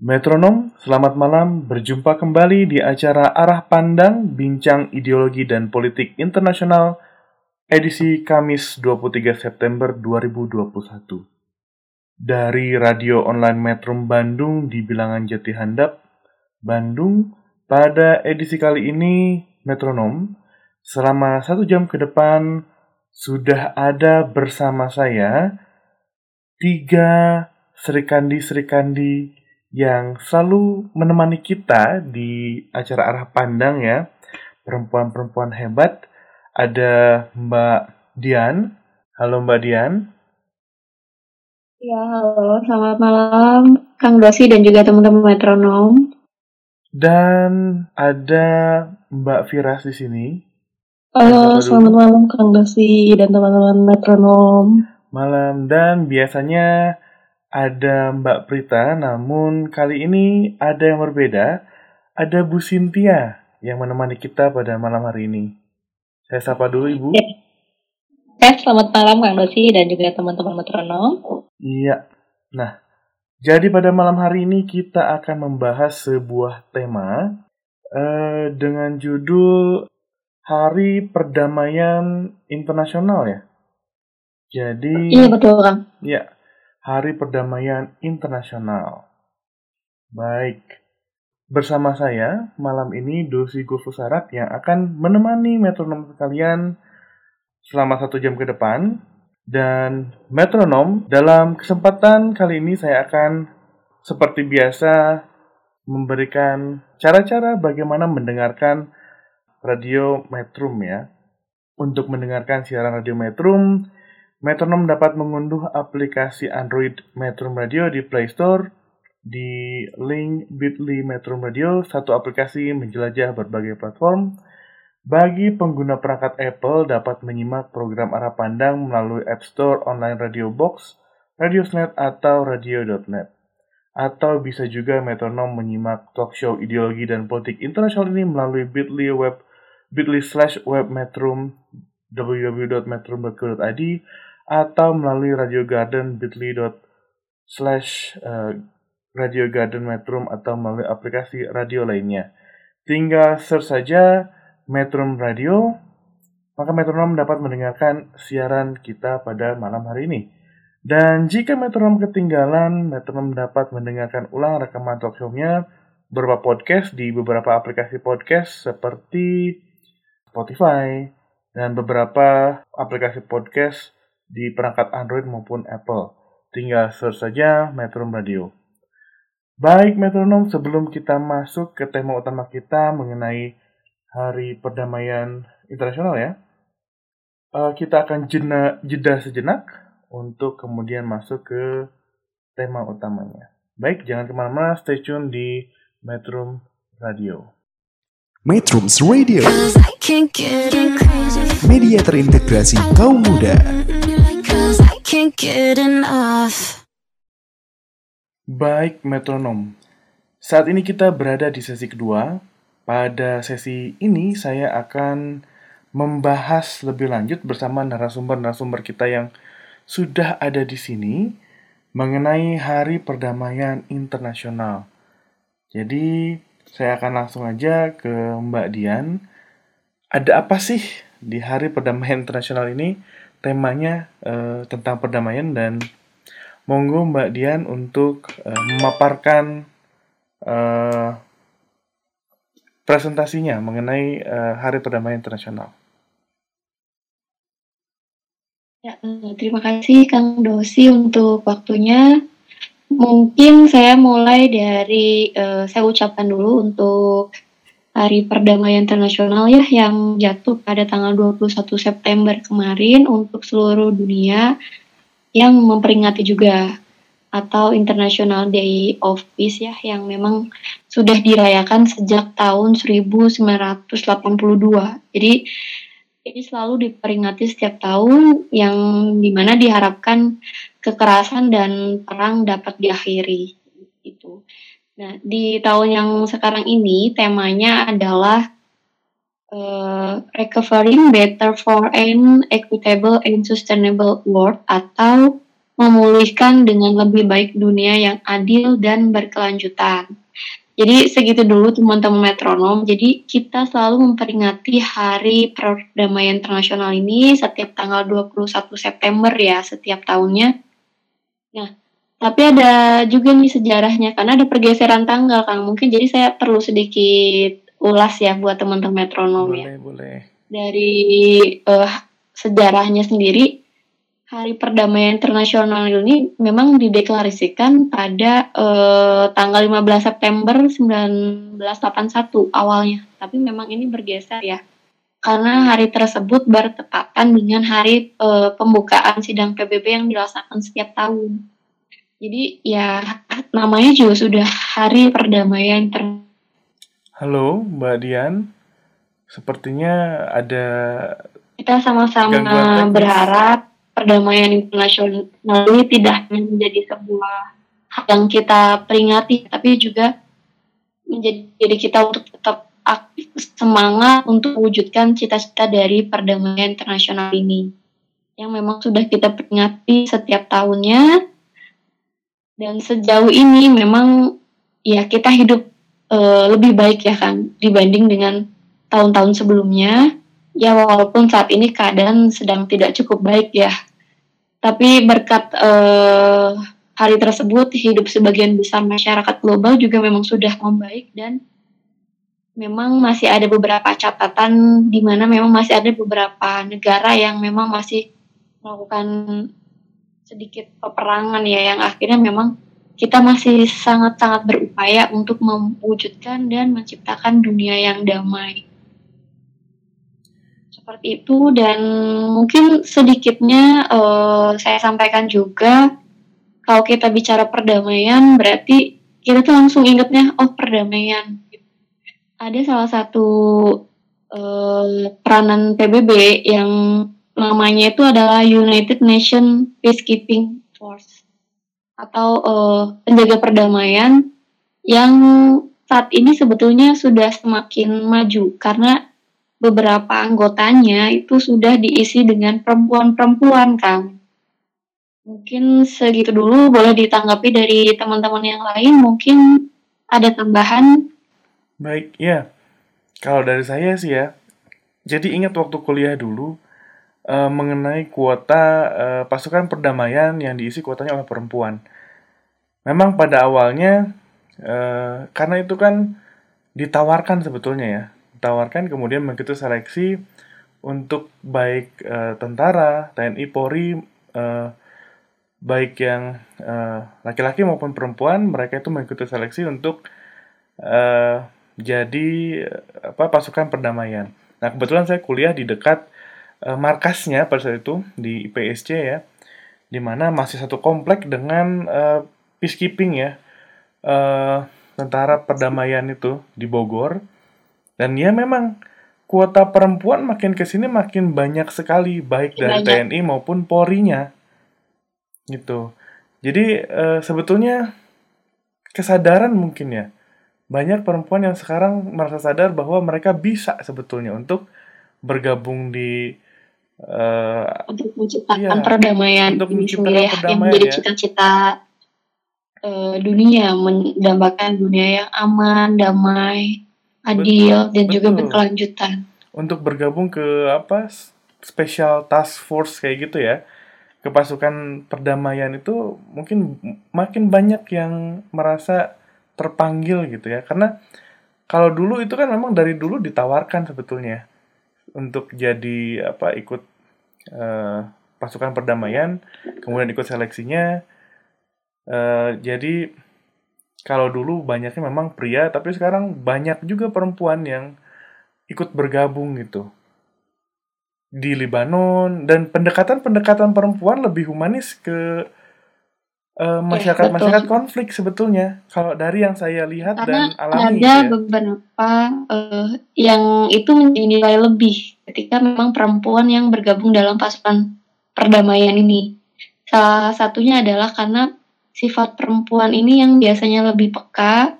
Metronom, selamat malam. Berjumpa kembali di acara Arah Pandang Bincang Ideologi dan Politik Internasional edisi Kamis 23 September 2021. Dari radio online Metrum Bandung di bilangan Jati Handap, Bandung, pada edisi kali ini Metronom, selama satu jam ke depan sudah ada bersama saya tiga serikandi-serikandi yang selalu menemani kita di acara arah pandang ya. Perempuan-perempuan hebat. Ada Mbak Dian. Halo Mbak Dian. Ya, halo, selamat malam Kang Dosi dan juga teman-teman metronom. Dan ada Mbak Firas di sini. Halo, selamat malam Kang Dosi dan teman-teman metronom. Malam dan biasanya ada Mbak Prita, namun kali ini ada yang berbeda. Ada Bu Sintia yang menemani kita pada malam hari ini. Saya sapa dulu Ibu. Ya. Eh, selamat malam Kang Dosi dan juga teman-teman metronom. Iya. Nah, jadi pada malam hari ini kita akan membahas sebuah tema eh, dengan judul Hari Perdamaian Internasional ya. Jadi, Iya betul Kang. ya, Hari Perdamaian Internasional. Baik. Bersama saya malam ini Dosi Gofusarat yang akan menemani metronom kalian selama satu jam ke depan. Dan metronom, dalam kesempatan kali ini saya akan seperti biasa memberikan cara-cara bagaimana mendengarkan radio Metrum ya. Untuk mendengarkan siaran radio Metrum, metronom dapat mengunduh aplikasi Android Metrum Radio di Play Store di link bit.ly Metrum Radio, satu aplikasi menjelajah berbagai platform. Bagi pengguna perangkat Apple dapat menyimak program arah pandang melalui App Store Online Radio Box, Radiosnet atau Radio.net. Atau bisa juga metronom menyimak talk show ideologi dan politik internasional ini melalui bit.ly web bit.ly slash webmetrum www.metrum.co.id atau melalui Radio Garden bit.ly slash eh, Radio Garden Metrum atau melalui aplikasi radio lainnya. Tinggal search saja Metrum Radio, maka metronom dapat mendengarkan siaran kita pada malam hari ini. Dan jika metronom ketinggalan, metronom dapat mendengarkan ulang rekaman talk show-nya berupa podcast di beberapa aplikasi podcast seperti Spotify dan beberapa aplikasi podcast di perangkat Android maupun Apple. Tinggal search saja Metrum Radio. Baik metronom, sebelum kita masuk ke tema utama kita mengenai Hari Perdamaian Internasional ya, eh, kita akan jena, jeda sejenak untuk kemudian masuk ke tema utamanya. Baik, jangan ke mana-mana, stay tune di Metrum Radio. Metrums Radio. Media terintegrasi kaum muda can't get enough. Baik metronom, saat ini kita berada di sesi kedua. Pada sesi ini saya akan membahas lebih lanjut bersama narasumber-narasumber kita yang sudah ada di sini mengenai Hari Perdamaian Internasional. Jadi saya akan langsung aja ke Mbak Dian. Ada apa sih di Hari Perdamaian Internasional ini? Temanya eh, tentang perdamaian dan monggo Mbak Dian untuk eh, memaparkan eh, presentasinya mengenai eh, Hari Perdamaian Internasional. Ya, terima kasih Kang Dosi untuk waktunya. Mungkin saya mulai dari eh, saya ucapkan dulu untuk Hari Perdamaian Internasional ya yang jatuh pada tanggal 21 September kemarin untuk seluruh dunia yang memperingati juga atau International Day of Peace ya yang memang sudah dirayakan sejak tahun 1982. Jadi ini selalu diperingati setiap tahun yang di mana diharapkan kekerasan dan perang dapat diakhiri itu. Nah, di tahun yang sekarang ini temanya adalah uh, Recovering Better for an Equitable and Sustainable World atau memulihkan dengan lebih baik dunia yang adil dan berkelanjutan. Jadi segitu dulu teman-teman metronom. Jadi kita selalu memperingati Hari Perdamaian Internasional ini setiap tanggal 21 September ya setiap tahunnya. Nah, tapi ada juga nih sejarahnya karena ada pergeseran tanggal Kang. Mungkin jadi saya perlu sedikit ulas ya buat teman-teman metronom boleh, ya. Boleh, Dari uh, sejarahnya sendiri Hari Perdamaian Internasional ini memang dideklarasikan pada uh, tanggal 15 September 1981 awalnya. Tapi memang ini bergeser ya. Karena hari tersebut bertepatan dengan hari uh, pembukaan sidang PBB yang dilaksanakan setiap tahun. Jadi ya namanya juga sudah Hari Perdamaian Internasional. Halo Mbak Dian, sepertinya ada kita sama-sama berharap perdamaian internasional ini tidak hanya menjadi sebuah hal yang kita peringati, tapi juga menjadi diri kita untuk tetap aktif semangat untuk mewujudkan cita-cita dari perdamaian internasional ini yang memang sudah kita peringati setiap tahunnya dan sejauh ini memang ya kita hidup uh, lebih baik ya kan dibanding dengan tahun-tahun sebelumnya. Ya walaupun saat ini keadaan sedang tidak cukup baik ya. Tapi berkat uh, hari tersebut, hidup sebagian besar masyarakat global juga memang sudah membaik dan memang masih ada beberapa catatan di mana memang masih ada beberapa negara yang memang masih melakukan sedikit peperangan ya yang akhirnya memang kita masih sangat-sangat berupaya untuk mewujudkan dan menciptakan dunia yang damai. Seperti itu dan mungkin sedikitnya uh, saya sampaikan juga kalau kita bicara perdamaian berarti kita tuh langsung ingetnya oh perdamaian. Ada salah satu uh, peranan PBB yang namanya itu adalah United Nations Peacekeeping Force atau uh, penjaga perdamaian yang saat ini sebetulnya sudah semakin maju karena beberapa anggotanya itu sudah diisi dengan perempuan-perempuan, Kang. Mungkin segitu dulu, boleh ditanggapi dari teman-teman yang lain, mungkin ada tambahan. Baik, ya. Kalau dari saya sih ya, jadi ingat waktu kuliah dulu, uh, mengenai kuota uh, pasukan perdamaian yang diisi kuotanya oleh perempuan. Memang pada awalnya, uh, karena itu kan ditawarkan sebetulnya ya, ditawarkan kemudian mengikuti seleksi untuk baik uh, tentara, TNI, Polri, uh, baik yang laki-laki uh, maupun perempuan, mereka itu mengikuti seleksi untuk uh, jadi apa pasukan perdamaian. Nah kebetulan saya kuliah di dekat uh, markasnya pada saat itu di IPSC ya, di mana masih satu komplek dengan uh, peacekeeping ya, uh, tentara perdamaian itu di Bogor. Dan ya memang kuota perempuan makin ke sini makin banyak sekali baik dari banyak. TNI maupun Polri-nya. Gitu. Jadi e, sebetulnya kesadaran mungkin ya. Banyak perempuan yang sekarang merasa sadar bahwa mereka bisa sebetulnya untuk bergabung di uh, untuk menciptakan ya, perdamaian untuk sendiri ya, yang menjadi ya. cita-cita uh, dunia mendambakan dunia yang aman, damai, adil betul, dan betul. juga berkelanjutan. Untuk bergabung ke apa special task force kayak gitu ya, ke pasukan perdamaian itu mungkin makin banyak yang merasa terpanggil gitu ya, karena kalau dulu itu kan memang dari dulu ditawarkan sebetulnya untuk jadi apa ikut uh, pasukan perdamaian, kemudian ikut seleksinya. Uh, jadi kalau dulu banyaknya memang pria, tapi sekarang banyak juga perempuan yang ikut bergabung gitu di Lebanon dan pendekatan-pendekatan perempuan lebih humanis ke eh, masyarakat-masyarakat konflik sebetulnya. Kalau dari yang saya lihat Karena dan alami ada gitu ya. beberapa eh, yang itu menjadi nilai lebih ketika memang perempuan yang bergabung dalam pasukan perdamaian ini. Salah satunya adalah karena sifat perempuan ini yang biasanya lebih peka.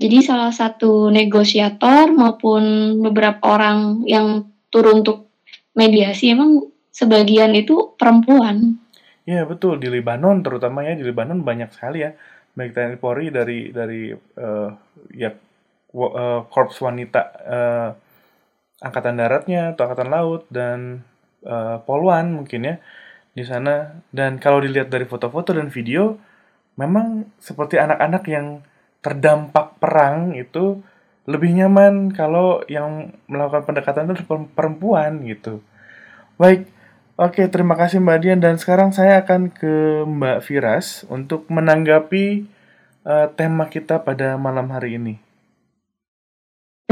Jadi salah satu negosiator maupun beberapa orang yang turun untuk mediasi emang sebagian itu perempuan. Iya betul. Di Lebanon terutama ya di Lebanon banyak sekali ya. Baik TNI Polri dari dari eh, ya eh, korps wanita eh, angkatan daratnya atau angkatan laut dan eh, poluan mungkin ya di sana. Dan kalau dilihat dari foto-foto dan video memang seperti anak-anak yang terdampak perang itu lebih nyaman kalau yang melakukan pendekatan itu perempuan gitu. Baik, Oke, terima kasih Mbak Dian. Dan sekarang saya akan ke Mbak Firas untuk menanggapi eh, tema kita pada malam hari ini.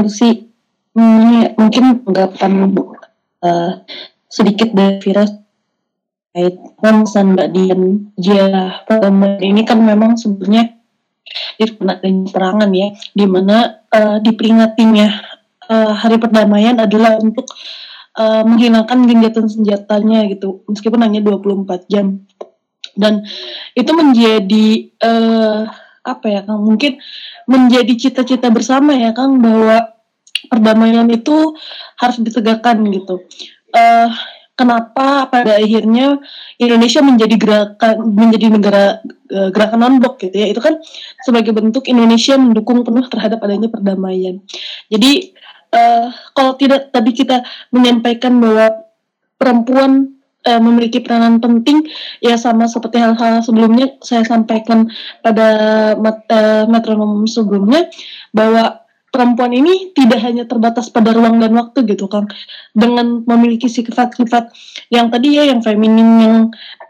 sih hmm, mungkin anggapan eh, sedikit dari Firas terkait pesan Mbak Dian dia pertemuan ini kan memang sebenarnya dengan perangan ya di mana eh, diperingatinya eh, hari perdamaian adalah untuk eh, menghilangkan genjatan senjatanya gitu meskipun hanya 24 jam dan itu menjadi eh, apa ya Kang mungkin menjadi cita-cita bersama ya Kang bahwa perdamaian itu harus ditegakkan gitu. Eh kenapa pada akhirnya Indonesia menjadi gerakan menjadi negara gerakan non blok gitu ya itu kan sebagai bentuk Indonesia mendukung penuh terhadap adanya perdamaian. Jadi eh kalau tidak tadi kita menyampaikan bahwa perempuan eh, memiliki peranan penting ya sama seperti hal-hal sebelumnya saya sampaikan pada mat- eh, metronom sebelumnya bahwa perempuan ini tidak hanya terbatas pada ruang dan waktu gitu Kang. Dengan memiliki sifat-sifat yang tadi ya yang feminim yang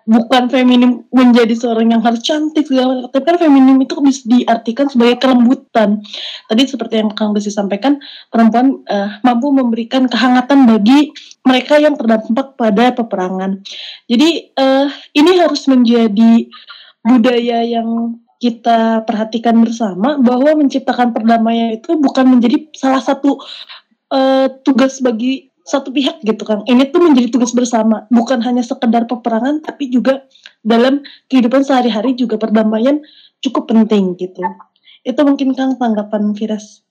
bukan feminim menjadi seorang yang harus cantik segala tapi kan feminim itu bisa diartikan sebagai kelembutan. Tadi seperti yang Kang Desi sampaikan perempuan eh, mampu memberikan kehangatan bagi mereka yang terdampak pada peperangan. Jadi eh, ini harus menjadi budaya yang kita perhatikan bersama bahwa menciptakan perdamaian itu bukan menjadi salah satu eh, tugas bagi satu pihak gitu kan. Ini tuh menjadi tugas bersama, bukan hanya sekedar peperangan tapi juga dalam kehidupan sehari-hari juga perdamaian cukup penting gitu. Itu mungkin Kang tanggapan Firas.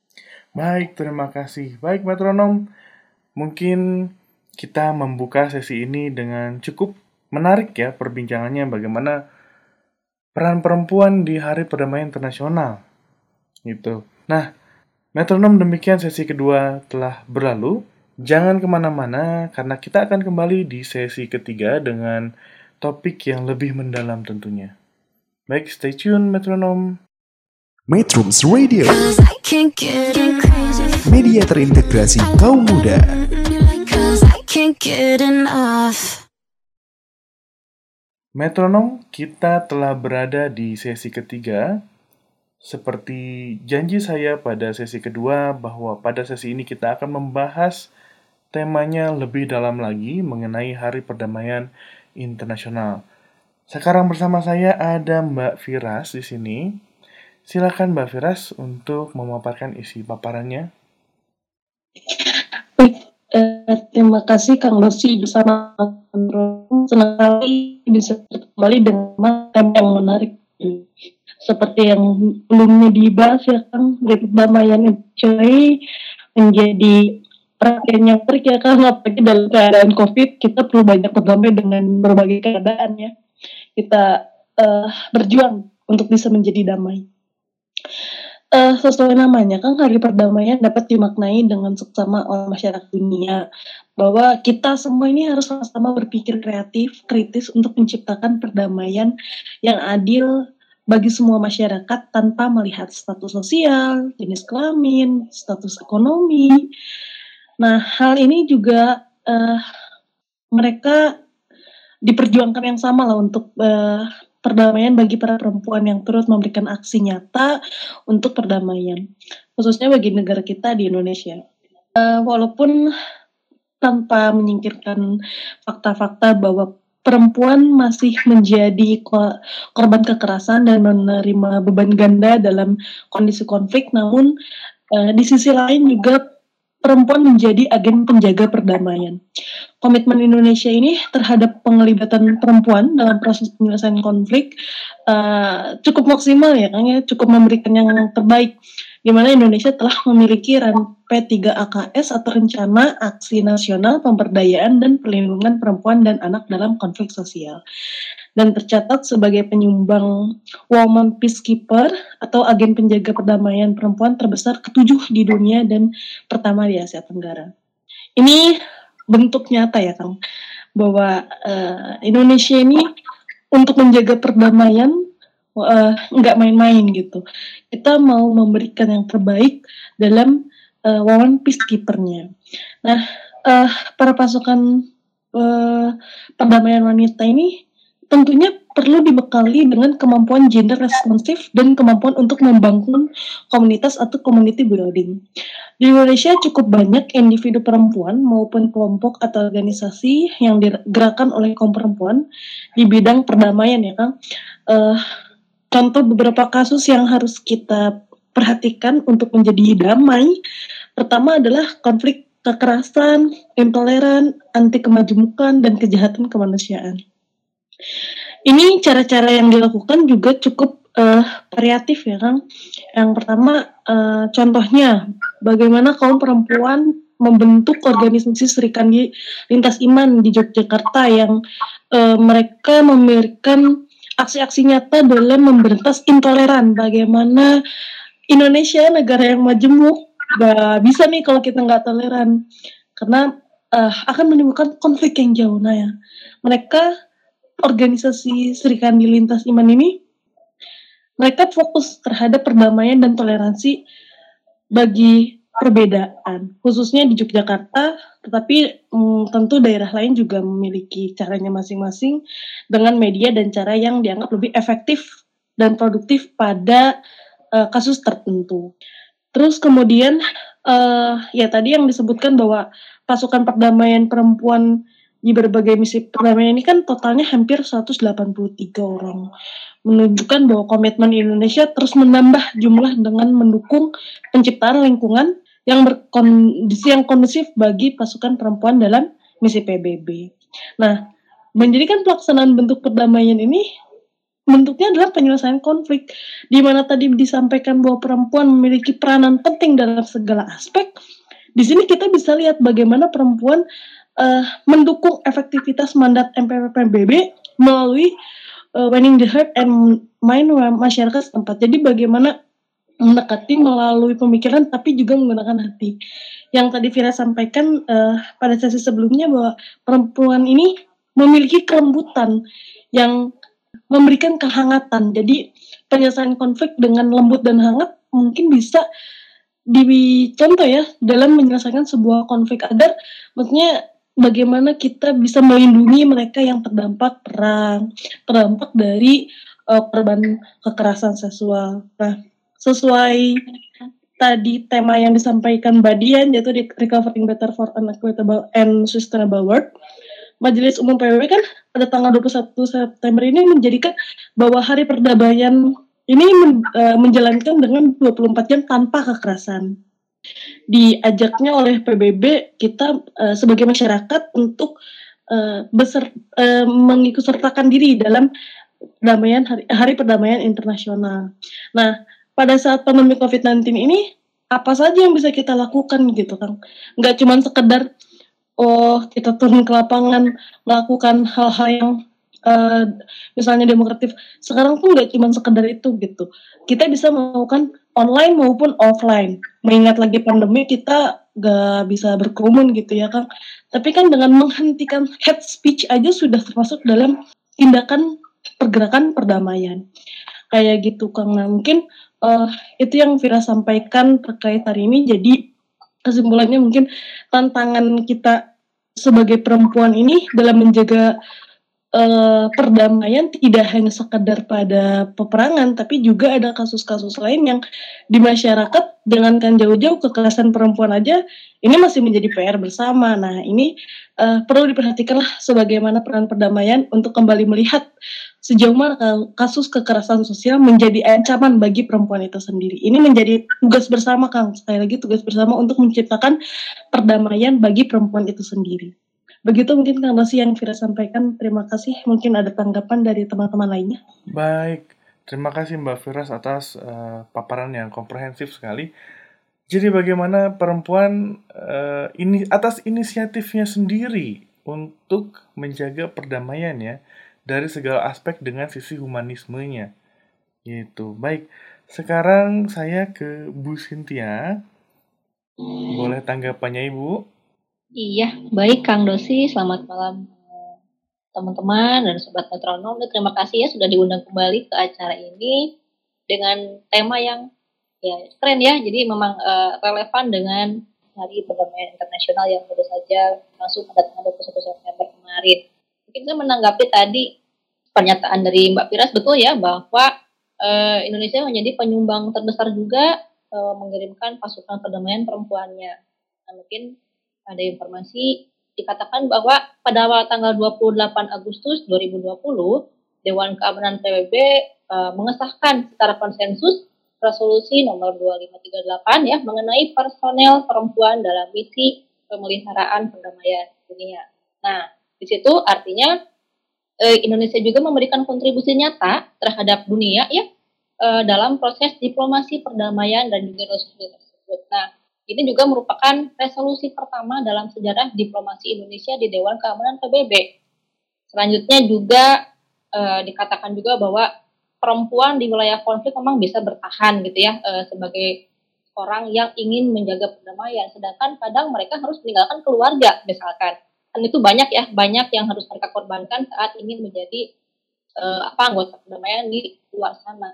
Baik, terima kasih. Baik, metronom. Mungkin kita membuka sesi ini dengan cukup menarik ya perbincangannya bagaimana peran perempuan di Hari Perdamaian Internasional. Gitu. Nah, metronom demikian sesi kedua telah berlalu. Jangan ke mana-mana karena kita akan kembali di sesi ketiga dengan topik yang lebih mendalam tentunya. Baik, stay tune metronom. Metrums Radio, media terintegrasi kaum muda. Metronom, kita telah berada di sesi ketiga. Seperti janji saya pada sesi kedua bahwa pada sesi ini kita akan membahas temanya lebih dalam lagi mengenai Hari Perdamaian Internasional. Sekarang bersama saya ada Mbak Firas di sini. Silakan Mbak Firas untuk memaparkan isi paparannya. Eh, terima kasih Kang Dosi bersama. Senang sekali bisa kembali dengan tema yang menarik. Seperti yang sebelumnya dibahas ya Kang, perdamaian itu menjadi perhatian yang menarik ya Kang, apalagi dalam keadaan COVID, kita perlu banyak berdamai dengan berbagai keadaan ya. Kita eh, berjuang untuk bisa menjadi damai. Eh, sesuai namanya kan hari perdamaian dapat dimaknai dengan seksama oleh masyarakat dunia bahwa kita semua ini harus sama-sama berpikir kreatif, kritis untuk menciptakan perdamaian yang adil bagi semua masyarakat tanpa melihat status sosial, jenis kelamin, status ekonomi. Nah, hal ini juga eh, mereka diperjuangkan yang sama lah untuk eh, perdamaian bagi para perempuan yang turut memberikan aksi nyata untuk perdamaian, khususnya bagi negara kita di Indonesia. Eh, walaupun tanpa menyingkirkan fakta-fakta bahwa perempuan masih menjadi ko- korban kekerasan dan menerima beban ganda dalam kondisi konflik, namun eh, di sisi lain juga perempuan menjadi agen penjaga perdamaian. Komitmen Indonesia ini terhadap penglibatan perempuan dalam proses penyelesaian konflik eh, cukup maksimal ya, Kang ya, cukup memberikan yang terbaik di mana Indonesia telah memiliki P3AKS atau Rencana Aksi Nasional Pemberdayaan dan Perlindungan Perempuan dan Anak dalam Konflik Sosial dan tercatat sebagai penyumbang Woman Peacekeeper atau agen penjaga perdamaian perempuan terbesar ketujuh di dunia dan pertama di Asia Tenggara. Ini bentuk nyata ya Kang bahwa eh, Indonesia ini untuk menjaga perdamaian eh, nggak main-main gitu. Kita mau memberikan yang terbaik dalam uh, Woman Peacekeeper-nya. Nah, eh, para pasukan eh, perdamaian wanita ini tentunya perlu dibekali dengan kemampuan gender responsif dan kemampuan untuk membangun komunitas atau community building. Di Indonesia cukup banyak individu perempuan maupun kelompok atau organisasi yang digerakkan oleh kaum perempuan di bidang perdamaian ya Kang. Eh, contoh beberapa kasus yang harus kita perhatikan untuk menjadi damai. Pertama adalah konflik kekerasan, intoleran, anti kemajemukan, dan kejahatan kemanusiaan. Ini cara-cara yang dilakukan juga cukup eh, variatif ya Kang. Yang pertama eh, contohnya bagaimana kaum perempuan membentuk organisasi Serikandi Lintas Iman di Yogyakarta yang eh, mereka memberikan aksi-aksi nyata dalam memberantas intoleran. Bagaimana Indonesia negara yang majemuk gak bisa nih kalau kita nggak toleran karena eh, akan menimbulkan konflik yang jauh. Nah ya, mereka organisasi Serikandi Lintas Iman ini mereka fokus terhadap perdamaian dan toleransi bagi perbedaan, khususnya di Yogyakarta, tetapi mm, tentu daerah lain juga memiliki caranya masing-masing dengan media dan cara yang dianggap lebih efektif dan produktif pada eh, kasus tertentu. Terus kemudian eh, ya tadi yang disebutkan bahwa pasukan perdamaian perempuan di berbagai misi perdamaian ini kan totalnya hampir 183 orang menunjukkan bahwa komitmen Indonesia terus menambah jumlah dengan mendukung penciptaan lingkungan yang berkondisi yang kondusif bagi pasukan perempuan dalam misi PBB. Nah, menjadikan pelaksanaan bentuk perdamaian ini bentuknya adalah penyelesaian konflik di mana tadi disampaikan bahwa perempuan memiliki peranan penting dalam segala aspek. Di sini kita bisa lihat bagaimana perempuan eh, mendukung efektivitas mandat MPP PBB melalui uh, winning the heart and mind masyarakat setempat. Jadi bagaimana mendekati melalui pemikiran tapi juga menggunakan hati. Yang tadi Vira sampaikan uh, pada sesi sebelumnya bahwa perempuan ini memiliki kelembutan yang memberikan kehangatan. Jadi penyelesaian konflik dengan lembut dan hangat mungkin bisa dicontoh ya dalam menyelesaikan sebuah konflik agar maksudnya bagaimana kita bisa melindungi mereka yang terdampak perang, terdampak dari uh, korban kekerasan seksual. Nah, sesuai tadi tema yang disampaikan Mbak Dian yaitu di Recovering Better for an Equitable and Sustainable World. Majelis Umum PBB kan pada tanggal 21 September ini menjadikan bahwa Hari Perdamaian ini men, uh, menjalankan dengan 24 jam tanpa kekerasan. Diajaknya oleh PBB kita uh, sebagai masyarakat untuk uh, uh, mengikutsertakan diri dalam perdamaian hari, hari perdamaian internasional. Nah, pada saat pandemi COVID-19 ini apa saja yang bisa kita lakukan gitu kan? Nggak cuma sekedar oh kita turun ke lapangan melakukan hal-hal yang uh, misalnya demokratif. Sekarang pun nggak cuma sekedar itu gitu. Kita bisa melakukan online maupun offline. Mengingat lagi pandemi kita nggak bisa berkerumun gitu ya kan. Tapi kan dengan menghentikan hate speech aja sudah termasuk dalam tindakan pergerakan perdamaian. Kayak gitu Kang. Nah, mungkin uh, itu yang Vira sampaikan terkait hari ini. Jadi kesimpulannya mungkin tantangan kita sebagai perempuan ini dalam menjaga eh, perdamaian tidak hanya sekedar pada peperangan, tapi juga ada kasus-kasus lain yang di masyarakat dengan kan jauh-jauh kekerasan perempuan aja ini masih menjadi PR bersama. Nah ini eh, perlu diperhatikanlah sebagaimana peran perdamaian untuk kembali melihat sejauh mana ka- kasus kekerasan sosial menjadi ancaman bagi perempuan itu sendiri. Ini menjadi tugas bersama Kang, sekali lagi tugas bersama untuk menciptakan perdamaian bagi perempuan itu sendiri. Begitu mungkin Kang Rosi yang Fira sampaikan. Terima kasih. Mungkin ada tanggapan dari teman-teman lainnya. Baik, terima kasih Mbak Firas atas eh, paparan yang komprehensif sekali. Jadi bagaimana perempuan eh, ini atas inisiatifnya sendiri untuk menjaga perdamaian ya dari segala aspek dengan sisi humanismenya. Gitu. Baik, sekarang saya ke Bu Cynthia. Boleh tanggapannya Ibu? Iya, baik Kang Dosi, selamat malam eh, teman-teman dan sobat metronom. Terima kasih ya sudah diundang kembali ke acara ini dengan tema yang ya keren ya. Jadi memang eh, relevan dengan Hari Perdamaian Internasional yang baru saja masuk pada tanggal 21 September kemarin. Mungkin saya menanggapi tadi pernyataan dari Mbak Firas betul ya bahwa eh, Indonesia menjadi penyumbang terbesar juga eh, mengirimkan pasukan perdamaian perempuannya. Nah, mungkin ada informasi dikatakan bahwa pada awal tanggal 28 Agustus 2020 Dewan Keamanan PBB eh, mengesahkan secara konsensus resolusi nomor 2538 ya mengenai personel perempuan dalam misi pemeliharaan perdamaian dunia. Nah, di situ artinya eh, Indonesia juga memberikan kontribusi nyata terhadap dunia ya eh, dalam proses diplomasi perdamaian dan juga resolusi tersebut. Nah, ini juga merupakan resolusi pertama dalam sejarah diplomasi Indonesia di Dewan Keamanan PBB. Selanjutnya juga eh, dikatakan juga bahwa perempuan di wilayah konflik memang bisa bertahan gitu ya eh, sebagai orang yang ingin menjaga perdamaian, sedangkan kadang mereka harus meninggalkan keluarga misalkan. Dan itu banyak ya, banyak yang harus mereka korbankan saat ingin menjadi eh, apa anggota perdamaian di luar sana.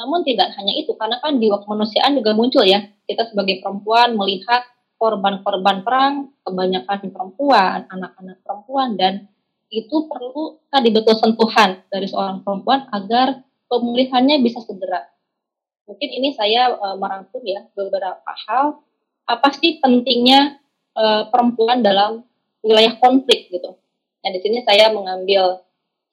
Namun tidak hanya itu, karena kan jiwa kemanusiaan juga muncul ya. Kita sebagai perempuan melihat korban-korban perang, kebanyakan perempuan, anak-anak perempuan, dan itu perlu tadi betul sentuhan dari seorang perempuan agar pemulihannya bisa segera. Mungkin ini saya e, merangkum ya beberapa hal. Apa sih pentingnya e, perempuan dalam wilayah konflik gitu. Nah di sini saya mengambil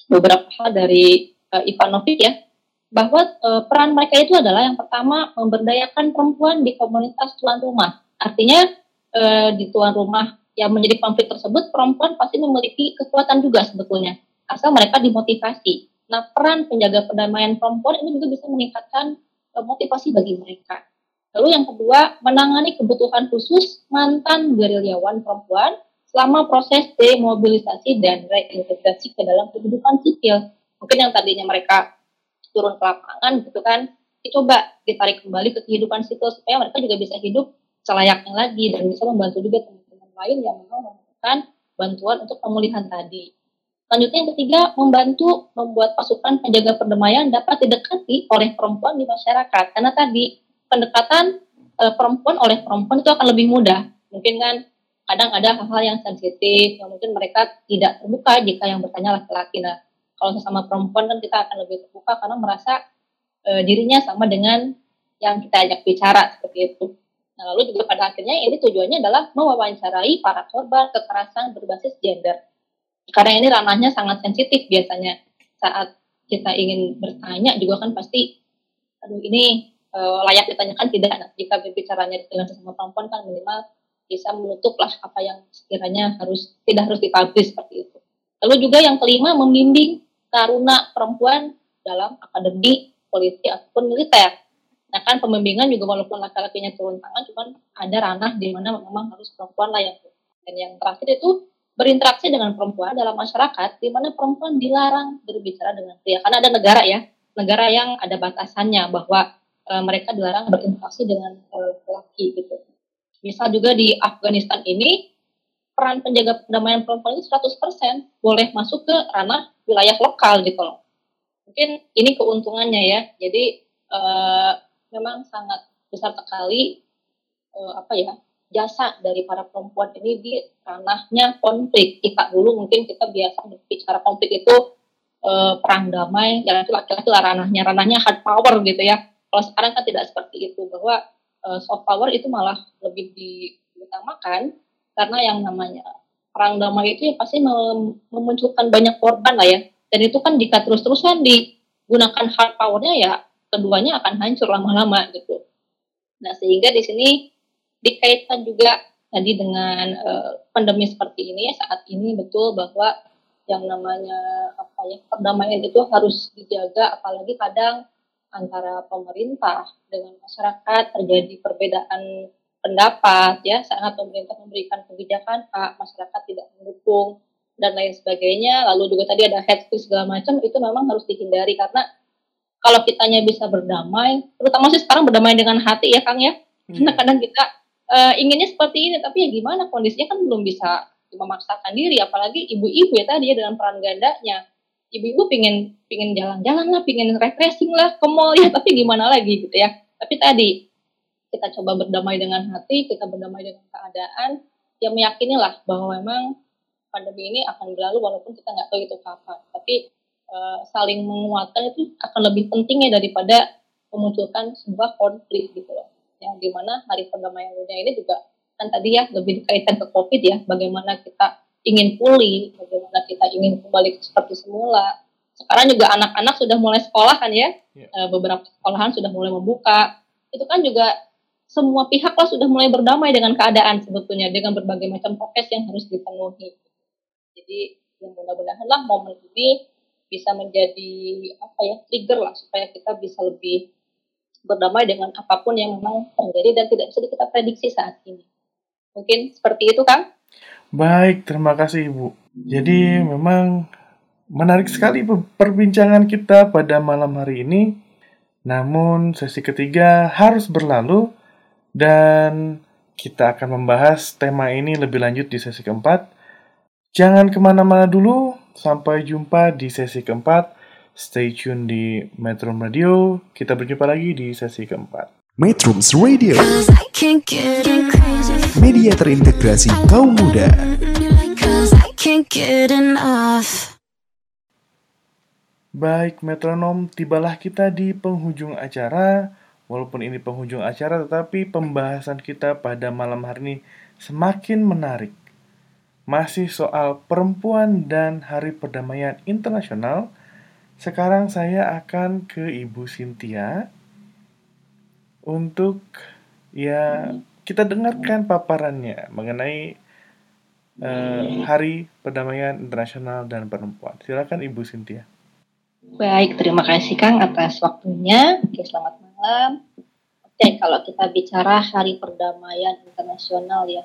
beberapa hal dari e, Ivanovic ya bahwa e, peran mereka itu adalah yang pertama memberdayakan perempuan di komunitas tuan rumah. Artinya e, di tuan rumah yang menjadi konflik tersebut perempuan pasti memiliki kekuatan juga sebetulnya asal mereka dimotivasi. Nah peran penjaga perdamaian perempuan ini juga bisa meningkatkan e, motivasi bagi mereka. Lalu yang kedua menangani kebutuhan khusus mantan gerilyawan perempuan selama proses demobilisasi dan reintegrasi ke dalam kehidupan sipil. Mungkin yang tadinya mereka turun ke lapangan gitu kan dicoba ditarik kembali ke kehidupan sipil supaya mereka juga bisa hidup selayaknya lagi dan bisa membantu juga teman-teman lain yang memang membutuhkan bantuan untuk pemulihan tadi. Selanjutnya yang ketiga, membantu membuat pasukan penjaga perdamaian dapat didekati oleh perempuan di masyarakat. Karena tadi pendekatan e, perempuan oleh perempuan itu akan lebih mudah. Mungkin kan kadang ada hal-hal yang sensitif yang mungkin mereka tidak terbuka jika yang bertanya laki-laki. Nah, kalau sesama perempuan kan kita akan lebih terbuka karena merasa e, dirinya sama dengan yang kita ajak bicara seperti itu. Nah, lalu juga pada akhirnya ini tujuannya adalah mewawancarai para korban kekerasan berbasis gender. Karena ini ranahnya sangat sensitif biasanya saat kita ingin bertanya juga kan pasti, aduh ini e, layak ditanyakan tidak. Nah, jika berbicaranya dengan sesama perempuan kan minimal bisa menutup lah apa yang sekiranya harus tidak harus dipublish seperti itu. Lalu juga yang kelima membimbing taruna perempuan dalam akademi polisi ataupun militer. Nah kan pembimbingan juga walaupun laki-lakinya turun tangan, cuman ada ranah di mana memang harus perempuan lah yang dan yang terakhir itu berinteraksi dengan perempuan dalam masyarakat di mana perempuan dilarang berbicara dengan pria karena ada negara ya negara yang ada batasannya bahwa e, mereka dilarang berinteraksi dengan e, laki gitu. Misal juga di Afghanistan ini peran penjaga perdamaian perempuan itu 100% boleh masuk ke ranah wilayah lokal gitu loh. Mungkin ini keuntungannya ya. Jadi e, memang sangat besar sekali e, apa ya jasa dari para perempuan ini di ranahnya konflik. Jika dulu mungkin kita biasa bicara konflik itu eh, perang damai, yang itu laki-laki lah ranahnya, ranahnya hard power gitu ya. Kalau sekarang kan tidak seperti itu, bahwa eh, soft power itu malah lebih diutamakan karena yang namanya perang damai itu ya pasti mem- memunculkan banyak korban lah ya. Dan itu kan jika terus-terusan digunakan hard powernya ya keduanya akan hancur lama-lama gitu. Nah sehingga di sini dikaitkan juga tadi dengan eh, pandemi seperti ini saat ini betul bahwa yang namanya apa ya perdamaian itu harus dijaga apalagi kadang antara pemerintah dengan masyarakat terjadi perbedaan pendapat ya saat pemerintah memberikan kebijakan Pak masyarakat tidak mendukung dan lain sebagainya. Lalu juga tadi ada head speech segala macam itu memang harus dihindari karena kalau kitanya bisa berdamai terutama sih sekarang berdamai dengan hati ya Kang ya. Karena kadang kita eh, inginnya seperti ini tapi ya gimana kondisinya kan belum bisa memaksakan diri apalagi ibu-ibu ya tadi ya dengan peran gandanya. Ibu-ibu pingin pingin jalan-jalan lah pingin refreshing lah ke mall ya tapi gimana lagi gitu ya. Tapi tadi kita coba berdamai dengan hati kita berdamai dengan keadaan ya meyakinilah bahwa memang pandemi ini akan berlalu walaupun kita nggak tahu itu kapan. Tapi eh, saling menguatkan itu akan lebih pentingnya daripada memunculkan sebuah konflik gitu loh. Yang di mana hari perdamaian dunia ini juga kan tadi ya lebih dikaitkan ke covid ya bagaimana kita ingin pulih bagaimana kita ingin kembali seperti semula. Sekarang juga anak-anak sudah mulai sekolah kan ya? Ya. Eh, beberapa sekolahan sudah mulai membuka. Itu kan juga semua pihak lah sudah mulai berdamai dengan keadaan sebetulnya dengan berbagai macam prokes yang harus dipenuhi jadi ya mudah-mudahan lah momen ini bisa menjadi apa ya trigger lah supaya kita bisa lebih berdamai dengan apa pun yang memang terjadi dan tidak bisa kita prediksi saat ini. Mungkin seperti itu, Kang. Baik, terima kasih Ibu. Jadi memang menarik sekali pe- perbincangan kita pada malam hari ini. Namun sesi ketiga harus berlalu dan kita akan membahas tema ini lebih lanjut di sesi keempat. Jangan ke mana-mana dulu, sampai jumpa di sesi keempat. Stay tune di Metro Radio. Kita berjumpa lagi di sesi keempat. Metrums Radio, media terintegrasi kaum muda. Baik metronom, tibalah kita di penghujung acara. Walaupun ini penghujung acara, tetapi pembahasan kita pada malam hari ini semakin menarik. Masih soal perempuan dan Hari Perdamaian Internasional. Sekarang saya akan ke Ibu Cynthia untuk ya kita dengarkan paparannya mengenai eh, Hari Perdamaian Internasional dan Perempuan. Silakan Ibu Cynthia. Baik, terima kasih Kang atas waktunya. Oke, selamat malam. Oke, kalau kita bicara Hari Perdamaian Internasional ya,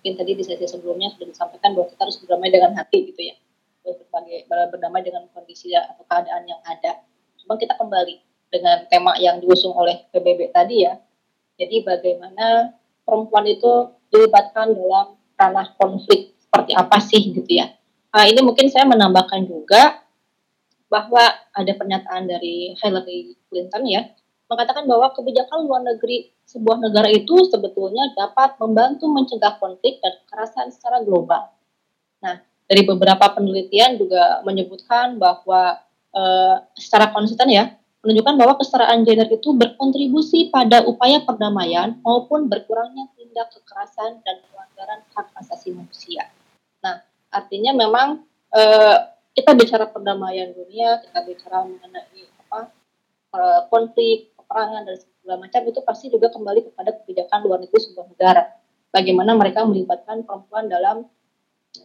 mungkin tadi di sesi sebelumnya sudah disampaikan bahwa kita harus berdamai dengan hati gitu ya, berbagai berdamai dengan kondisi atau keadaan yang ada. Cuma kita kembali dengan tema yang diusung oleh PBB tadi ya. Jadi bagaimana perempuan itu dilibatkan dalam ranah konflik seperti apa sih gitu ya. Nah, ini mungkin saya menambahkan juga bahwa ada pernyataan dari Hillary Clinton ya mengatakan bahwa kebijakan luar negeri sebuah negara itu sebetulnya dapat membantu mencegah konflik dan kekerasan secara global. Nah, dari beberapa penelitian juga menyebutkan bahwa eh, secara konsisten ya menunjukkan bahwa kesetaraan gender itu berkontribusi pada upaya perdamaian maupun berkurangnya tindak kekerasan dan pelanggaran hak asasi manusia. Nah, artinya memang eh, kita bicara perdamaian dunia, kita bicara mengenai apa eh, konflik, peperangan dan segala macam itu pasti juga kembali kepada kebijakan luar negeri sebuah negara. Bagaimana mereka melibatkan perempuan dalam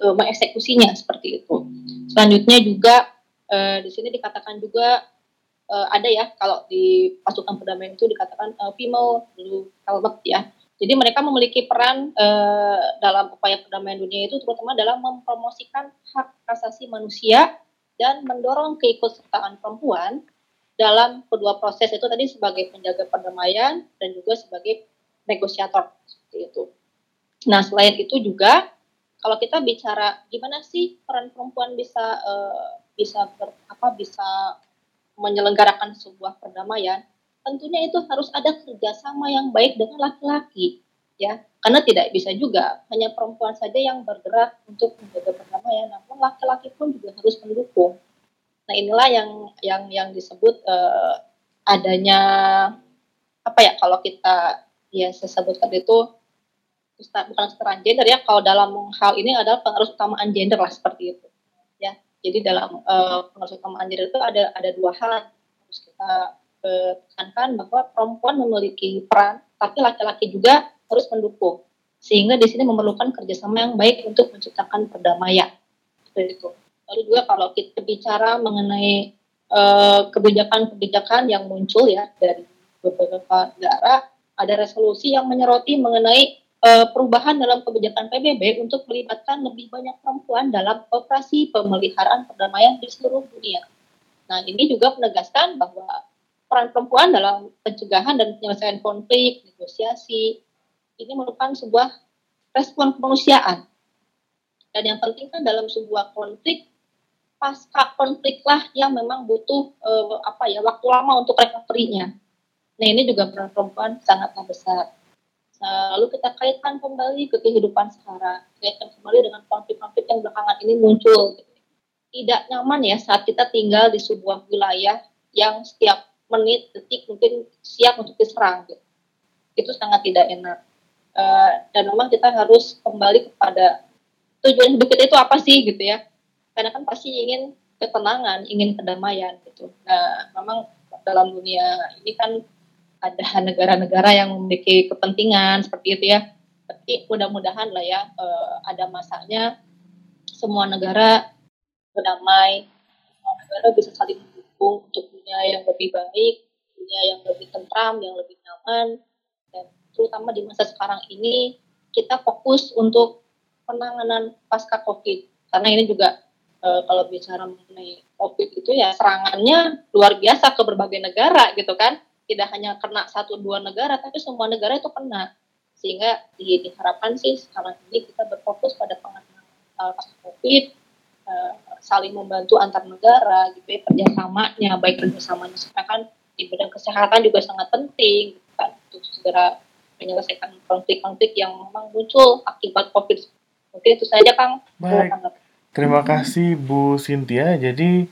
eh, mengeksekusinya seperti itu. Selanjutnya juga eh, di sini dikatakan juga eh, ada ya kalau di pasukan perdamaian itu dikatakan eh, female blue helmet ya. Jadi mereka memiliki peran eh, dalam upaya perdamaian dunia itu terutama dalam mempromosikan hak asasi manusia dan mendorong keikutsertaan perempuan dalam kedua proses itu tadi sebagai penjaga perdamaian dan juga sebagai negosiator seperti itu. Nah selain itu juga kalau kita bicara gimana sih peran perempuan bisa eh, bisa ber, apa bisa menyelenggarakan sebuah perdamaian, tentunya itu harus ada kerjasama yang baik dengan laki-laki. ya karena tidak bisa juga hanya perempuan saja yang bergerak untuk menjaga perdamaian namun laki-laki pun juga harus mendukung nah inilah yang yang yang disebut uh, adanya apa ya kalau kita ya saya sebutkan itu bukan kesetaraan gender ya kalau dalam hal ini adalah pengaruh utamaan gender lah seperti itu ya. Jadi dalam uh, pengaruh utamaan gender itu ada ada dua hal. Harus kita uh, tekankan bahwa perempuan memiliki peran tapi laki-laki juga harus mendukung. Sehingga di sini memerlukan kerjasama yang baik untuk menciptakan perdamaian. Seperti itu lalu juga kalau kita bicara mengenai eh, kebijakan-kebijakan yang muncul ya dari beberapa negara ada resolusi yang menyoroti mengenai uh, perubahan dalam kebijakan PBB untuk melibatkan lebih banyak perempuan dalam operasi pemeliharaan perdamaian di seluruh dunia. Nah, ini juga menegaskan bahwa peran perempuan dalam pencegahan dan penyelesaian konflik, negosiasi, ini merupakan sebuah respon kemanusiaan. Dan yang penting kan dalam sebuah konflik, pasca konflik lah yang memang butuh uh, apa ya waktu lama untuk recovery-nya. Nah ini juga peran perempuan sangatlah besar. Nah, lalu kita kaitkan kembali ke kehidupan sekarang, kaitkan kembali dengan konflik-konflik yang belakangan ini muncul. Tidak nyaman ya saat kita tinggal di sebuah wilayah yang setiap menit, detik mungkin siap untuk diserang. Gitu. Itu sangat tidak enak. Uh, dan memang kita harus kembali kepada tujuan hidup kita itu apa sih gitu ya. Karena kan pasti ingin ketenangan, ingin kedamaian gitu. Nah, memang dalam dunia ini kan ada negara-negara yang memiliki kepentingan seperti itu ya. Tapi mudah-mudahan lah ya uh, ada masanya semua negara berdamai, semua negara bisa saling mendukung untuk dunia yang lebih baik, dunia yang lebih tentram, yang lebih nyaman, dan terutama di masa sekarang ini kita fokus untuk penanganan pasca COVID. Karena ini juga e, kalau bicara mengenai COVID itu ya serangannya luar biasa ke berbagai negara gitu kan. Tidak hanya kena satu dua negara tapi semua negara itu kena. Sehingga di, diharapkan sih sekarang ini kita berfokus pada penanganan uh, pasca covid uh, saling membantu antar negara gitu ya kerjasamanya baik kerjasamanya supaya kan di bidang kesehatan juga sangat penting gitu kan untuk segera menyelesaikan konflik-konflik yang memang muncul akibat covid. Mungkin itu saja kang. Baik terima kasih Bu Cynthia. Jadi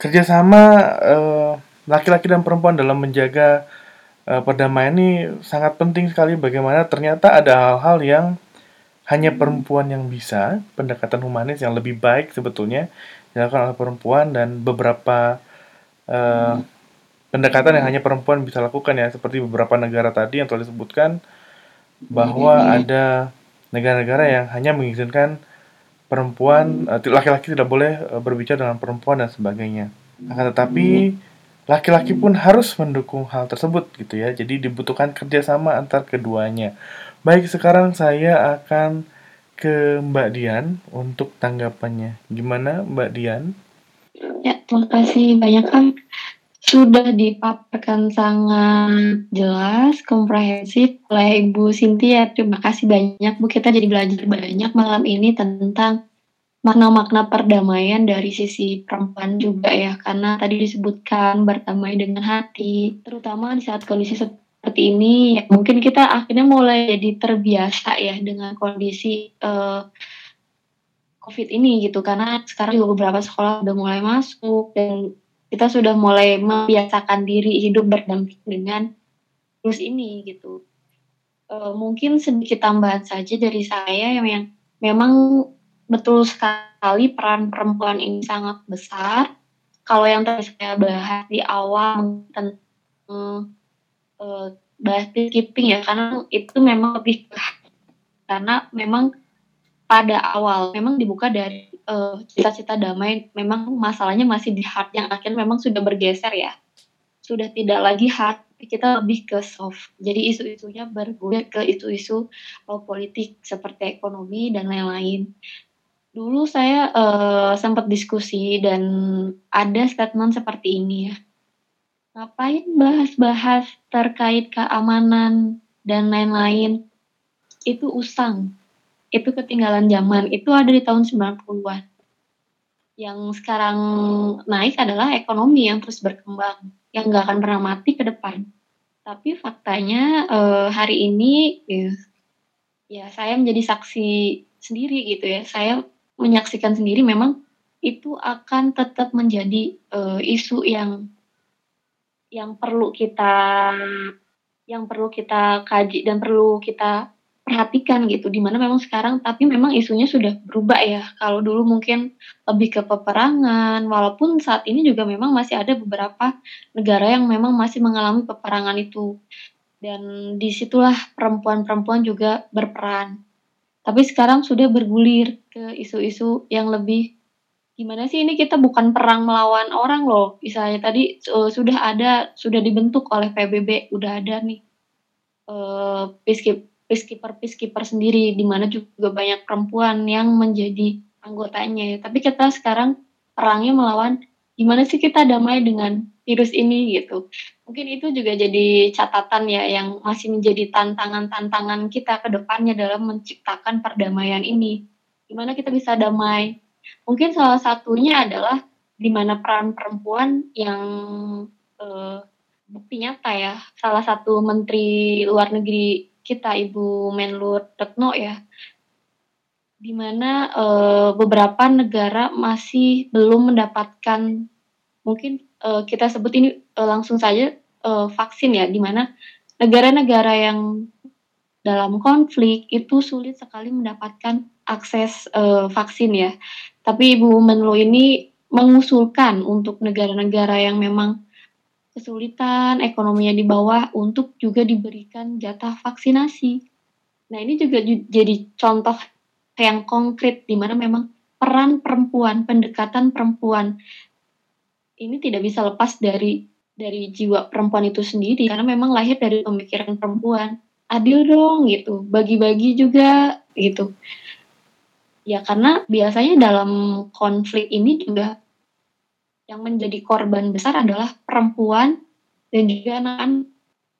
kerjasama uh laki-laki dan perempuan dalam menjaga uh, perdamaian ini sangat penting sekali. Bagaimana ternyata ada hal-hal yang hanya perempuan yang bisa pendekatan humanis yang lebih baik sebetulnya dilakukan oleh perempuan dan beberapa uh, pendekatan yang hanya perempuan bisa lakukan ya. Seperti beberapa negara tadi yang telah disebutkan bahwa ada negara-negara yang hanya mengizinkan perempuan eh, laki-laki tidak boleh berbicara dengan perempuan dan sebagainya akan tetapi laki-laki pun harus mendukung hal tersebut gitu ya. Jadi dibutuhkan kerjasama antar keduanya. Baik, sekarang saya akan ke Mbak Dian untuk tanggapannya. Gimana Mbak Dian? Ya, terima kasih banyak kan sudah dipaparkan sangat jelas, komprehensif oleh Ibu Sintia. Terima kasih banyak Bu. Kita jadi belajar banyak malam ini tentang makna-makna perdamaian dari sisi perempuan juga ya karena tadi disebutkan berdamai dengan hati terutama di saat kondisi seperti ini ya mungkin kita akhirnya mulai jadi terbiasa ya dengan kondisi uh, COVID ini gitu karena sekarang juga beberapa sekolah udah mulai masuk dan kita sudah mulai membiasakan diri hidup berdampingan virus ini gitu uh, mungkin sedikit tambahan saja dari saya yang, yang memang betul sekali peran perempuan ini sangat besar. Kalau yang tadi saya bahas di awal tentang uh, bahas peacekeeping ya, karena itu memang lebih karena memang pada awal memang dibuka dari uh, cita-cita damai, memang masalahnya masih di hard yang akhirnya memang sudah bergeser ya, sudah tidak lagi hard kita lebih ke soft. Jadi isu-isunya bergulir ke isu-isu politik seperti ekonomi dan lain-lain. Dulu saya uh, sempat diskusi dan ada statement seperti ini ya. Ngapain bahas-bahas terkait keamanan dan lain-lain? Itu usang. Itu ketinggalan zaman. Itu ada di tahun 90-an. Yang sekarang naik adalah ekonomi yang terus berkembang. Yang nggak akan pernah mati ke depan. Tapi faktanya uh, hari ini ya, ya saya menjadi saksi sendiri gitu ya. Saya menyaksikan sendiri memang itu akan tetap menjadi uh, isu yang yang perlu kita yang perlu kita kaji dan perlu kita perhatikan gitu di mana memang sekarang tapi memang isunya sudah berubah ya. Kalau dulu mungkin lebih ke peperangan walaupun saat ini juga memang masih ada beberapa negara yang memang masih mengalami peperangan itu. Dan di situlah perempuan-perempuan juga berperan. Tapi sekarang sudah bergulir ke isu-isu yang lebih gimana sih ini kita bukan perang melawan orang loh. Misalnya tadi uh, sudah ada sudah dibentuk oleh PBB udah ada nih uh, peacekeeper peacekeeper peacekeeper sendiri di mana juga banyak perempuan yang menjadi anggotanya ya. Tapi kita sekarang perangnya melawan gimana sih kita damai dengan virus ini gitu. Mungkin itu juga jadi catatan ya yang masih menjadi tantangan-tantangan kita ke depannya dalam menciptakan perdamaian ini. Gimana kita bisa damai? Mungkin salah satunya adalah di mana peran perempuan yang eh, bukti nyata ya. Salah satu menteri luar negeri kita Ibu Menlu Retno ya, di mana uh, beberapa negara masih belum mendapatkan mungkin uh, kita sebut ini uh, langsung saja uh, vaksin ya, di mana negara-negara yang dalam konflik itu sulit sekali mendapatkan akses uh, vaksin ya. Tapi Ibu Menlu ini mengusulkan untuk negara-negara yang memang kesulitan, ekonominya di bawah untuk juga diberikan jatah vaksinasi. Nah, ini juga jadi contoh yang konkret di mana memang peran perempuan, pendekatan perempuan ini tidak bisa lepas dari dari jiwa perempuan itu sendiri karena memang lahir dari pemikiran perempuan. Adil dong gitu, bagi-bagi juga gitu. Ya karena biasanya dalam konflik ini juga yang menjadi korban besar adalah perempuan dan juga anak-anak.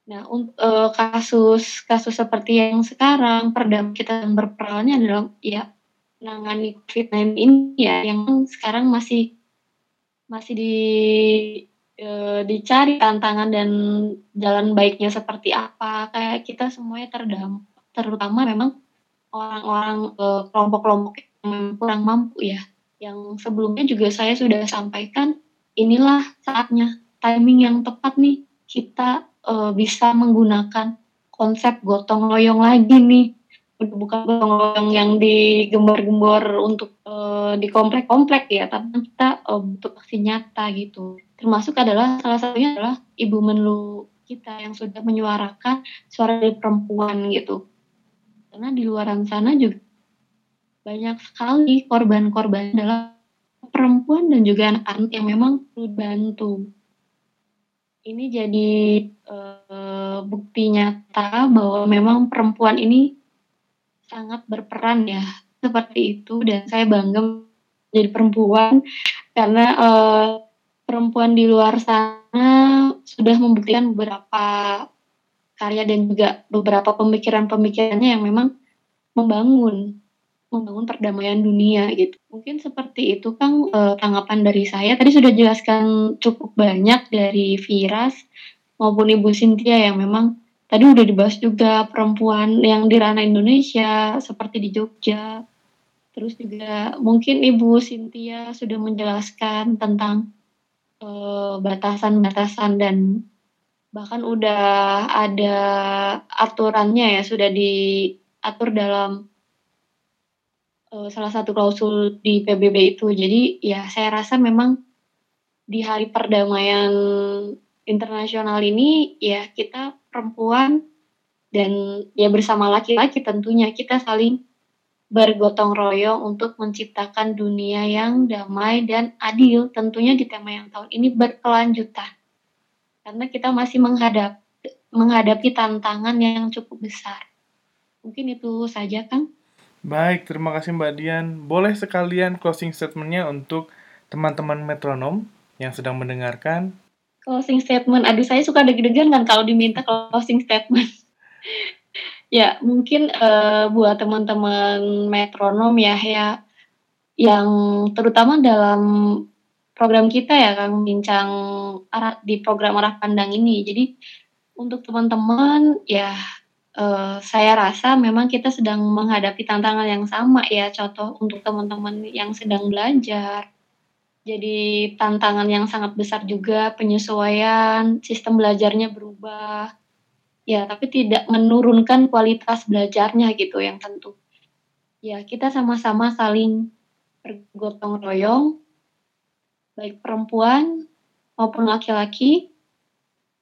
Nah, untuk uh, kasus kasus seperti yang sekarang perdam kita yang berperannya adalah ya menangani COVID-19 ini ya yang sekarang masih masih di uh, dicari tantangan dan jalan baiknya seperti apa kayak kita semuanya terdam terutama memang orang-orang uh, kelompok-kelompok yang kurang mampu ya yang sebelumnya juga saya sudah sampaikan inilah saatnya timing yang tepat nih kita uh, bisa menggunakan konsep gotong royong lagi nih. Bukan gotong royong yang digembar-gembor untuk uh, di komplek-komplek ya tapi kita uh, butuh aksi nyata gitu. Termasuk adalah salah satunya adalah ibu menlu kita yang sudah menyuarakan suara dari perempuan gitu. Karena di luar sana juga banyak sekali korban-korban dalam perempuan dan juga anak-anak yang memang perlu bantu. Ini jadi uh, bukti nyata bahwa memang perempuan ini sangat berperan ya seperti itu dan saya bangga jadi perempuan karena uh, perempuan di luar sana sudah membuktikan beberapa karya dan juga beberapa pemikiran-pemikirannya yang memang membangun membangun perdamaian dunia gitu. Mungkin seperti itu Kang eh, tanggapan dari saya. Tadi sudah jelaskan cukup banyak dari Viras maupun Ibu Sintia yang memang tadi udah dibahas juga perempuan yang di ranah Indonesia seperti di Jogja. Terus juga mungkin Ibu Sintia sudah menjelaskan tentang eh, batasan-batasan uh, dan bahkan udah ada aturannya ya sudah diatur dalam uh, salah satu klausul di PBB itu. Jadi ya saya rasa memang di hari perdamaian internasional ini ya kita perempuan dan ya bersama laki-laki tentunya kita saling bergotong royong untuk menciptakan dunia yang damai dan adil tentunya di tema yang tahun ini berkelanjutan. Karena kita masih menghadap menghadapi tantangan yang cukup besar. Mungkin itu saja kan Baik, terima kasih Mbak Dian. Boleh sekalian closing statementnya untuk teman-teman metronom yang sedang mendengarkan? Closing statement, aduh saya suka deg-degan kan kalau diminta closing statement. ya, mungkin uh, buat teman-teman metronom ya, ya yang terutama dalam program kita ya, Kang Bincang arah di program arah pandang ini. Jadi untuk teman-teman ya eh, saya rasa memang kita sedang menghadapi tantangan yang sama ya. Contoh untuk teman-teman yang sedang belajar. Jadi tantangan yang sangat besar juga penyesuaian, sistem belajarnya berubah. Ya, tapi tidak menurunkan kualitas belajarnya gitu yang tentu. Ya, kita sama-sama saling bergotong royong, baik perempuan maupun laki-laki.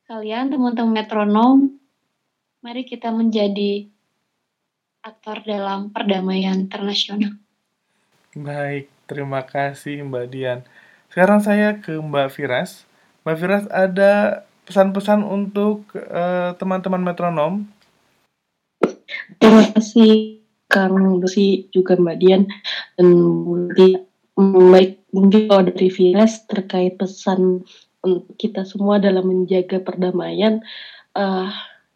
Kalian teman-teman metronom, mari kita menjadi aktor dalam perdamaian internasional. Baik, terima kasih Mbak Dian. Sekarang saya ke Mbak Firas. Mbak Firas ada pesan-pesan untuk eh, teman-teman metronom? Terima kasih Kang Dosi juga Mbak Dian dan. Hmm, Baik, mungkin kalau dari Vires terkait pesan untuk kita semua dalam menjaga perdamaian, eh,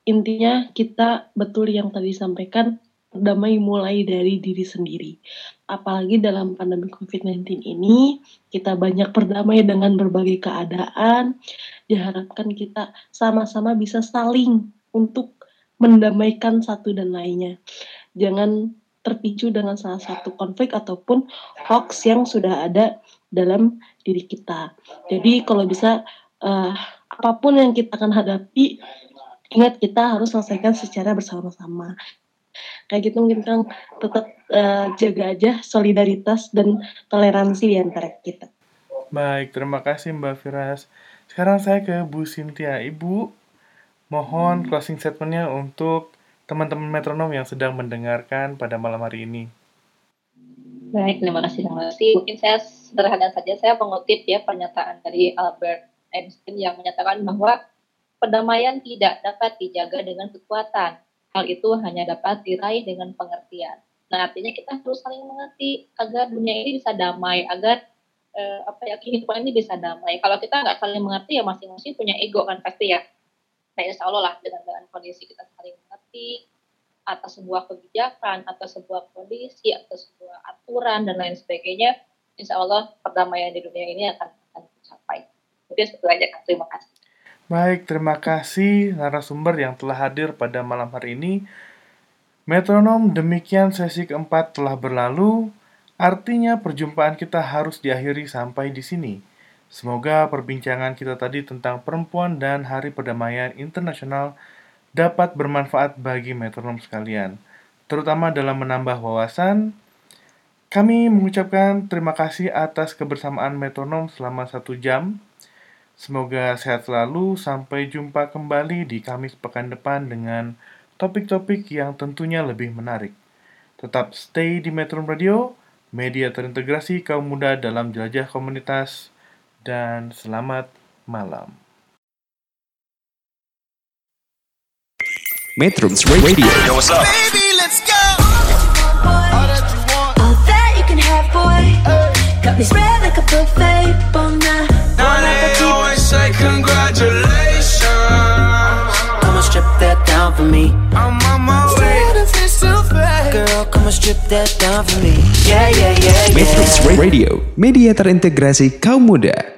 intinya kita betul yang tadi disampaikan, berdamai mulai dari diri sendiri. Apalagi dalam pandemi COVID-19 ini, kita banyak berdamai dengan berbagai keadaan, diharapkan kita sama-sama bisa saling untuk mendamaikan satu dan lainnya. Jangan terpicu dengan salah satu konflik ataupun hoax yang sudah ada dalam diri kita. Jadi kalau bisa eh, apa pun yang kita akan hadapi, ingat kita harus selesaikan secara bersama-sama. Kayak gitu mungkin Kang tetap eh, jaga aja solidaritas dan toleransi di antara kita. Baik, terima kasih Mbak Firas. Sekarang saya ke Bu Sintia. Ibu, mohon closing statementnya untuk teman-teman metronom yang sedang mendengarkan pada malam hari ini. Baik, terima kasih terima kasih. Mungkin saya sederhana saja saya mengutip ya pernyataan dari Albert Einstein yang menyatakan bahwa perdamaian tidak dapat dijaga dengan kekuatan. Hal itu hanya dapat diraih dengan pengertian. Nah, artinya kita harus saling mengerti agar dunia ini bisa damai, agar eh, apa ya kehidupan ini bisa damai. Kalau kita nggak saling mengerti ya masing-masing punya ego kan pasti ya. Nah, insya Allah lah dengan dengan kondisi kita saling mengerti atas sebuah kebijakan, atas sebuah kondisi, atas sebuah aturan dan lain sebagainya, insya Allah perdamaian di dunia ini akan akan tercapai. Mungkin seperti aja. Terima kasih. Baik, terima kasih narasumber yang telah hadir pada malam hari ini. Metronom, demikian sesi keempat telah berlalu. Artinya perjumpaan kita harus diakhiri sampai di sini. Semoga perbincangan kita tadi tentang perempuan dan Hari Perdamaian Internasional dapat bermanfaat bagi metronom sekalian, terutama dalam menambah wawasan. Kami mengucapkan terima kasih atas kebersamaan metronom selama satu jam. Semoga sehat selalu. Sampai jumpa kembali di Kamis pekan depan dengan topik-topik yang tentunya lebih menarik. Tetap stay di Metro Radio, media terintegrasi kaum muda dalam jelajah komunitas, dan selamat malam. Metrums Radio Yo, what's up? All that you can have, boy. Got me spread like a buffet. Bon say congratulations. Come on, strip that down for me. I'm on my way. Girl, come on, strip that down for me. Yeah, yeah, yeah, yeah. Metrums Radio Media terintegrasi kaum muda